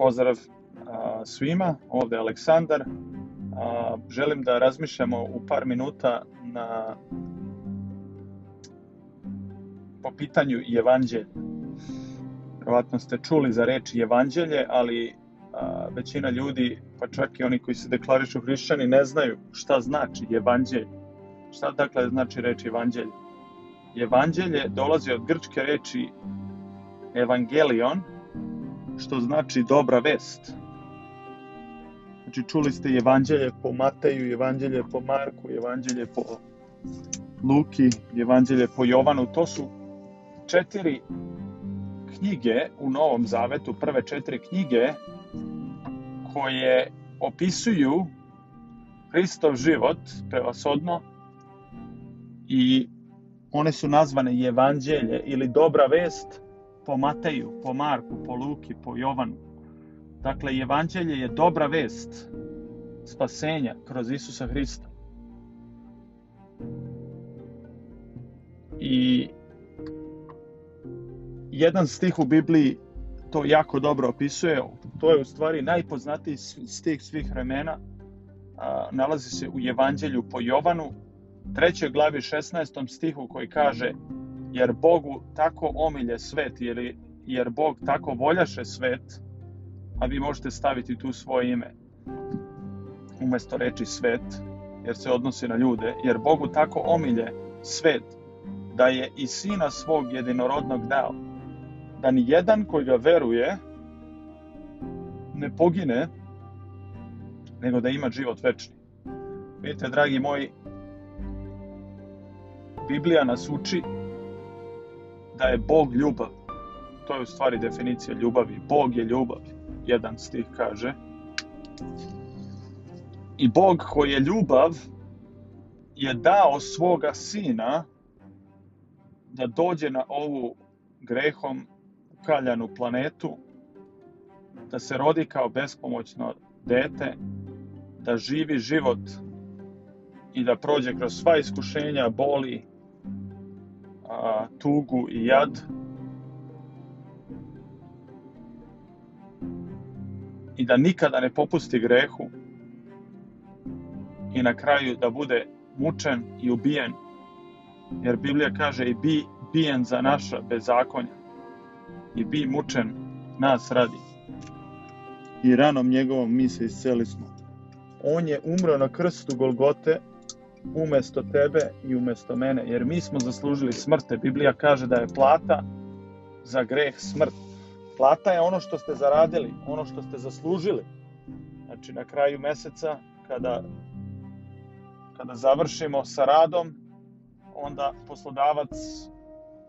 Pozdrav a, svima, ovde je Aleksandar. A, želim da razmišljamo u par minuta na po pitanju evanđelja. Vjerovatno ste čuli za reč evanđelje, ali a, većina ljudi, pa čak i oni koji se deklarišu hrišćani, ne znaju šta znači evanđelje. Šta dakle znači reč evanđelje? Evanđelje dolazi od grčke reči evangelion, što znači dobra vest. Znači čuli ste evanđelje po Mateju, evanđelje po Marku, evanđelje po Luki, evanđelje po Jovanu. To su četiri knjige u Novom Zavetu, prve četiri knjige koje opisuju Hristov život prevasodno i one su nazvane evanđelje ili dobra vest po Mateju, po Marku, po Luki, po Jovanu. Dakle, evanđelje je dobra vest spasenja kroz Isusa Hrista. I jedan stih u Bibliji to jako dobro opisuje. To je u stvari najpoznatiji stih svih vremena. Nalazi se u Evanđelju po Jovanu, trećoj glavi 16. stihu koji kaže jer Bogu tako omilje svet, jer, jer Bog tako voljaše svet, a vi možete staviti tu svoje ime umesto reči svet, jer se odnosi na ljude, jer Bogu tako omilje svet, da je i sina svog jedinorodnog dao, da ni jedan koji ga veruje ne pogine, nego da ima život večni. Vidite, dragi moji, Biblija nas uči da je Bog ljubav. To je u stvari definicija ljubavi. Bog je ljubav, jedan stih kaže. I Bog koji je ljubav je dao svoga sina da dođe na ovu grehom ukaljanu planetu, da se rodi kao bespomoćno dete, da živi život i da prođe kroz sva iskušenja, boli, a, tugu i jad. I da nikada ne popusti grehu i na kraju da bude mučen i ubijen. Jer Biblija kaže i bi bijen za naša bezakonja i bi mučen nas radi. I ranom njegovom mi se isceli smo. On je umro na krstu Golgote umesto tebe i umesto mene, jer mi smo zaslužili smrte. Biblija kaže da je plata za greh smrt. Plata je ono što ste zaradili, ono što ste zaslužili. Znači na kraju meseca kada kada završimo sa radom, onda poslodavac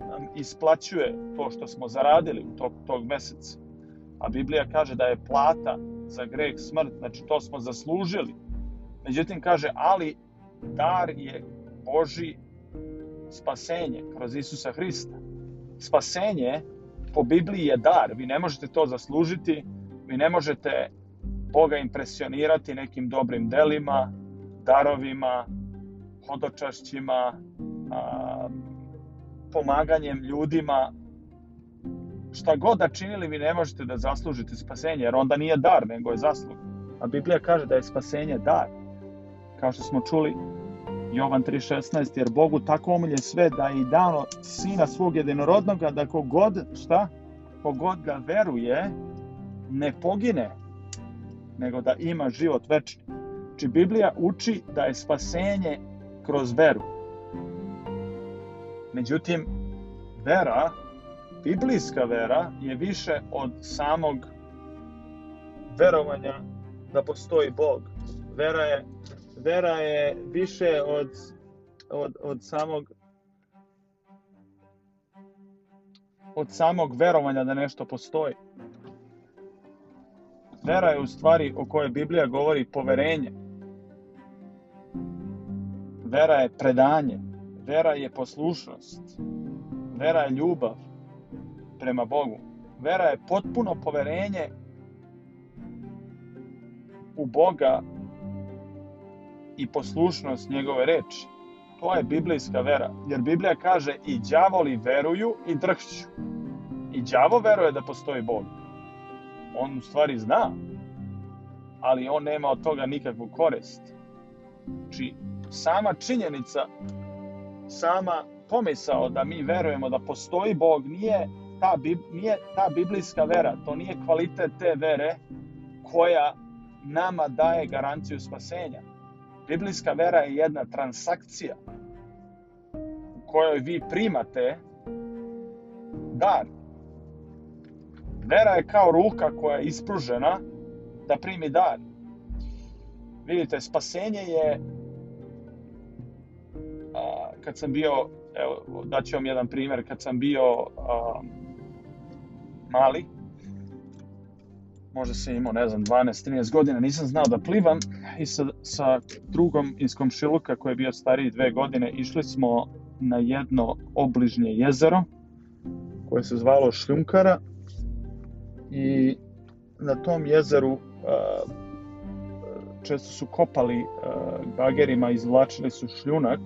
nam isplaćuje to što smo zaradili u tog, tog meseca. A Biblija kaže da je plata za greh smrt, znači to smo zaslužili. Međutim kaže, ali dar je Boži spasenje kroz Isusa Hrista. Spasenje po Bibliji je dar. Vi ne možete to zaslužiti, vi ne možete Boga impresionirati nekim dobrim delima, darovima, hodočašćima, a, pomaganjem ljudima. Šta god da činili, vi ne možete da zaslužite spasenje, jer onda nije dar, nego je zaslug. A Biblija kaže da je spasenje dar. Kao što smo čuli, Jovan 3.16, jer Bogu tako omilje sve da je i dano sina svog jedinorodnog, da kogod, šta? Kogod ga veruje, ne pogine, nego da ima život večni. Znači, Biblija uči da je spasenje kroz veru. Međutim, vera, biblijska vera, je više od samog verovanja da postoji Bog. Vera je vera je više od, od, od samog od samog verovanja da nešto postoji. Vera je u stvari o kojoj Biblija govori poverenje. Vera je predanje. Vera je poslušnost. Vera je ljubav prema Bogu. Vera je potpuno poverenje u Boga i poslušnost njegove reči. To je biblijska vera. Jer Biblija kaže i đavoli veruju i drhću. I đavo veruje da postoji Bog. on u stvari zna, ali on nema od toga nikakvu korist. Znači, sama činjenica, sama pomisao da mi verujemo da postoji Bog nije ta, nije ta biblijska vera, to nije kvalitet te vere koja nama daje garanciju spasenja. Biblijska vera je jedna transakcija u kojoj vi primate dar. Vera je kao ruka koja je ispružena da primi dar. Vidite, spasenje je a, kad sam bio, evo, daću vam jedan primjer, kad sam bio a, mali, možda sam imao, ne znam, 12-13 godina, nisam znao da plivam i sa, sa drugom iz komšiluka koji je bio stariji dve godine, išli smo na jedno obližnje jezero koje se zvalo Šljunkara i na tom jezeru često su kopali bagerima, izvlačili su šljunak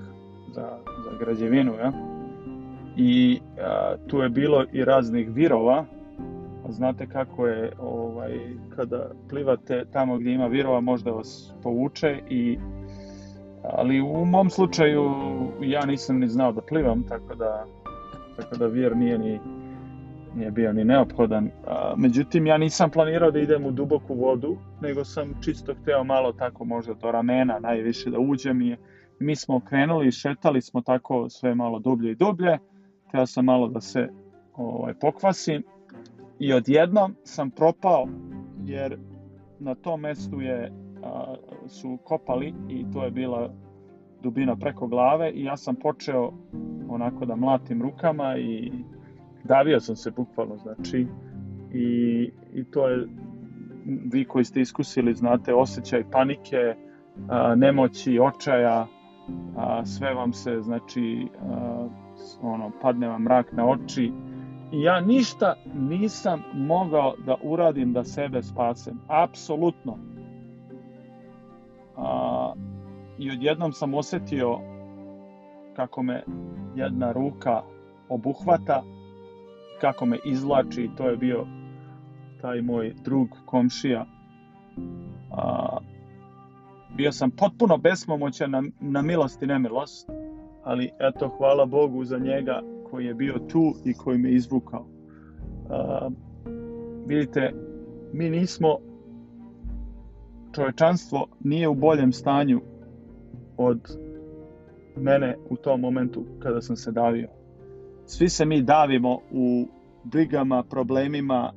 za, za građevinu, ja? i tu je bilo i raznih virova, znate kako je ovaj kada plivate tamo gdje ima virova možda vas povuče i ali u mom slučaju ja nisam ni znao da plivam tako da tako da vir nije ni nije bio ni neophodan. A, međutim, ja nisam planirao da idem u duboku vodu, nego sam čisto hteo malo tako možda do ramena najviše da uđem i mi smo krenuli, šetali smo tako sve malo dublje i dublje. Hteo sam malo da se ovaj, pokvasim I odjednom sam propao jer na tom mestu je a, su kopali i to je bila dubina preko glave i ja sam počeo onako da mlatim rukama i davio sam se bukvalno znači i, i to je vi koji ste iskusili znate osjećaj panike a, nemoći, očaja a, sve vam se znači a, ono padne vam mrak na oči ja ništa nisam mogao da uradim da sebe spasem. Apsolutno. A, I odjednom sam osetio kako me jedna ruka obuhvata, kako me izlači, to je bio taj moj drug komšija. A, bio sam potpuno bespomoćan na, na milost i nemilost, ali eto, hvala Bogu za njega koji je bio tu i koji me izvukao. Uh, vidite, mi nismo, čovečanstvo nije u boljem stanju od mene u tom momentu kada sam se davio. Svi se mi davimo u brigama, problemima,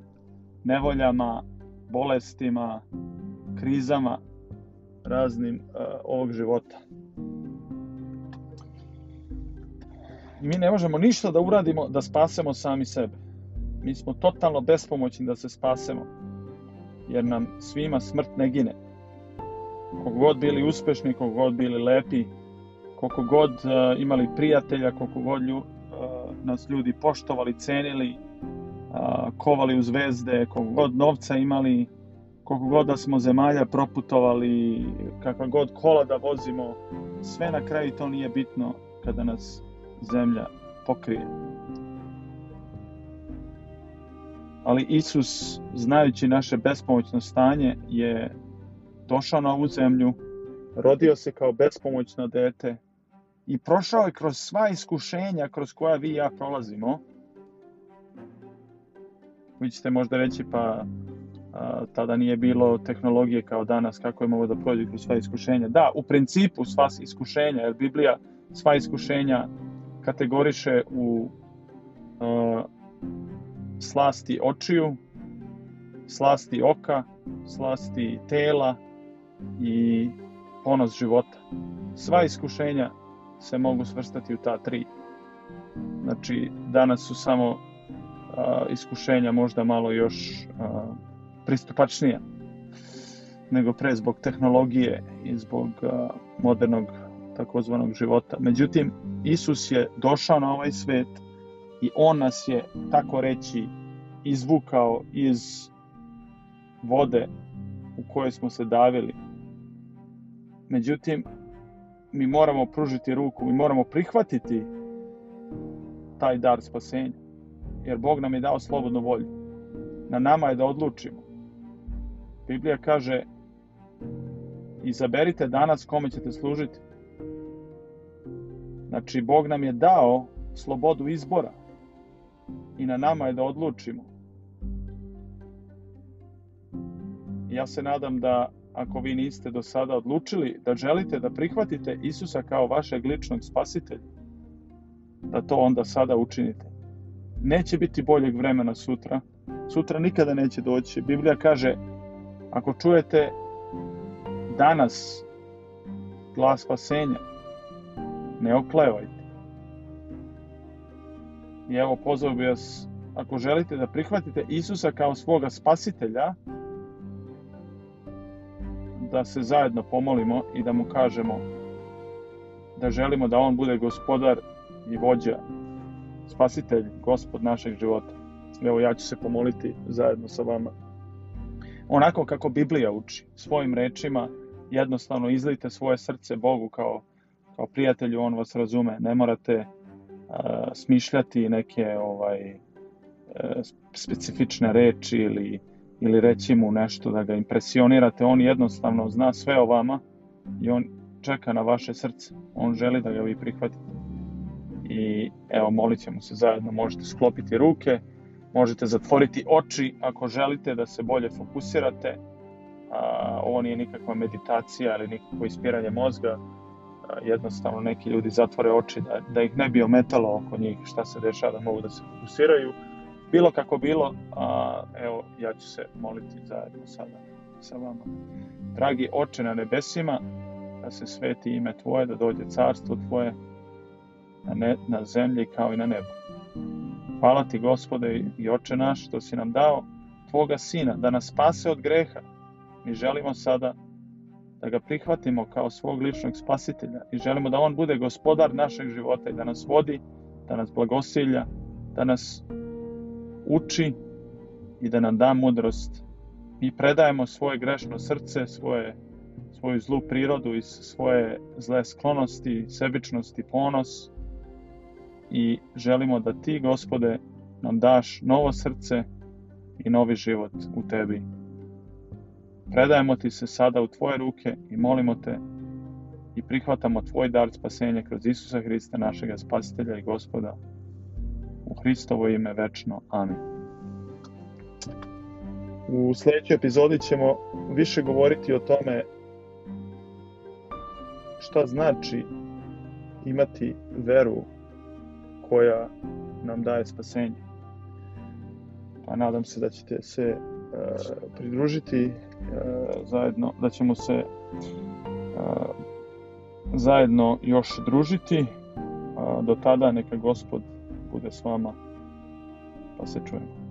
nevoljama, bolestima, krizama raznim uh, ovog života. Mi ne možemo ništa da uradimo da spasemo sami sebe. Mi smo totalno bespomoćni da se spasemo, jer nam svima smrt ne gine. Koliko god bili uspešni, koliko god bili lepi, koliko god uh, imali prijatelja, koliko god lju, uh, nas ljudi poštovali, cenili, uh, kovali u zvezde, koliko god novca imali, koliko god da smo zemalja proputovali, kakva god kola da vozimo, sve na kraju to nije bitno kada nas zemlja pokrije. Ali Isus, znajući naše bespomoćno stanje, je došao na ovu zemlju, rodio se kao bespomoćno dete i prošao je kroz sva iskušenja kroz koja vi i ja prolazimo. Vi ćete možda reći pa a, tada nije bilo tehnologije kao danas, kako je mogo da prođe kroz sva iskušenja. Da, u principu sva iskušenja, jer Biblija sva iskušenja kategoriše u uh, slasti očiju, slasti oka, slasti tela i ponos života. Sva iskušenja se mogu svrstati u ta tri. Znači, danas su samo uh, iskušenja možda malo još uh, pristupačnija nego pre zbog tehnologije i zbog uh, modernog takozvanog života. Međutim, Isus je došao na ovaj svet i on nas je, tako reći, izvukao iz vode u kojoj smo se davili. Međutim, mi moramo pružiti ruku, mi moramo prihvatiti taj dar spasenja. Jer Bog nam je dao slobodnu volju. Na nama je da odlučimo. Biblija kaže izaberite danas kome ćete služiti. Znači, Bog nam je dao slobodu izbora i na nama je da odlučimo. Ja se nadam da ako vi niste do sada odlučili da želite da prihvatite Isusa kao vašeg ličnog spasitelja, da to onda sada učinite. Neće biti boljeg vremena sutra. Sutra nikada neće doći. Biblija kaže, ako čujete danas glas spasenja, ne oklevajte. I evo pozvao bi vas, ako želite da prihvatite Isusa kao svoga spasitelja, da se zajedno pomolimo i da mu kažemo da želimo da on bude gospodar i vođa, spasitelj, gospod našeg života. Evo ja ću se pomoliti zajedno sa vama. Onako kako Biblija uči, svojim rečima, jednostavno izlite svoje srce Bogu kao, kao prijatelju, on vas razume. Ne morate uh, smišljati neke ovaj uh, specifične reči ili ili reći mu nešto da ga impresionirate, on jednostavno zna sve o vama i on čeka na vaše srce. On želi da ga vi prihvatite. I evo, molit ćemo se zajedno. Možete sklopiti ruke, možete zatvoriti oči ako želite da se bolje fokusirate. A, ovo nije nikakva meditacija ili nikakvo ispiranje mozga. A, jednostavno neki ljudi zatvore oči da, da ih ne bi ometalo oko njih šta se dešava da mogu da se fokusiraju Bilo kako bilo, a, evo, ja ću se moliti zajedno sada sa vama. Dragi oče na nebesima, da se sveti ime Tvoje, da dođe carstvo Tvoje na, ne, na zemlji kao i na nebu. Hvala Ti, Gospode i oče naš, što si nam dao Tvoga Sina, da nas spase od greha. Mi želimo sada da ga prihvatimo kao svog ličnog spasitelja i želimo da On bude gospodar našeg života i da nas vodi, da nas blagosilja, da nas uči i da nam da mudrost. Mi predajemo svoje grešno srce, svoje, svoju zlu prirodu i svoje zle sklonosti, sebičnosti, ponos i želimo da ti, gospode, nam daš novo srce i novi život u tebi. Predajemo ti se sada u tvoje ruke i molimo te i prihvatamo tvoj dar spasenja kroz Isusa Hrista, našega spasitelja i gospoda. U Hristovo ime večno. Amin. U sledećoj epizodi ćemo više govoriti o tome šta znači imati veru koja nam daje spasenje. Pa nadam se da ćete se uh, pridružiti zajedno, da ćemo se uh, zajedno još družiti. Uh, do tada neka gospod bude s vama, pa se čujemo.